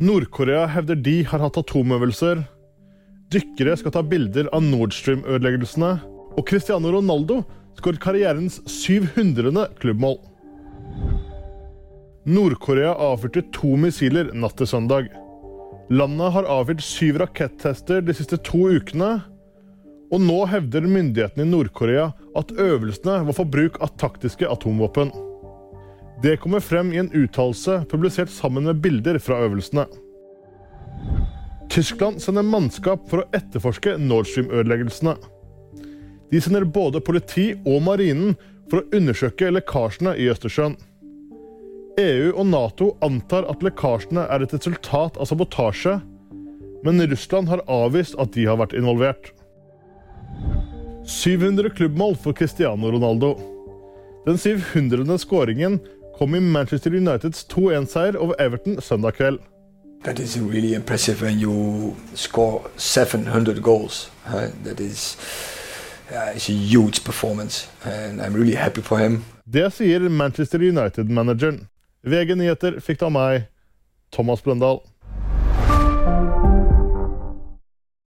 Nord-Korea hevder de har hatt atomøvelser. Dykkere skal ta bilder av Nord Stream-ødeleggelsene. Og Cristiano Ronaldo skåret karrierens 700. klubbmål. Nord-Korea avfyrte to missiler natt til søndag. Landet har avfyrt syv rakettester de siste to ukene. Og nå hevder myndighetene i Nord-Korea at øvelsene var for bruk av taktiske atomvåpen. Det kommer frem i en uttalelse publisert sammen med bilder fra øvelsene. Tyskland sender mannskap for å etterforske Nord Stream-ødeleggelsene. De sender både politi og marinen for å undersøke lekkasjene i Østersjøen. EU og Nato antar at lekkasjene er et resultat av sabotasje, men Russland har avvist at de har vært involvert. 700 klubbmål for Cristiano Ronaldo. Den 700. skåringen kom i Manchester Uniteds 2-1-seier over Everton søndag kveld. That is really impressive when you score 700 goals. Uh, that is uh, it's a huge performance, and I'm really happy for him. Det sier Manchester United-manageren. VG Nyheter fikk det av meg, Thomas Bløndal.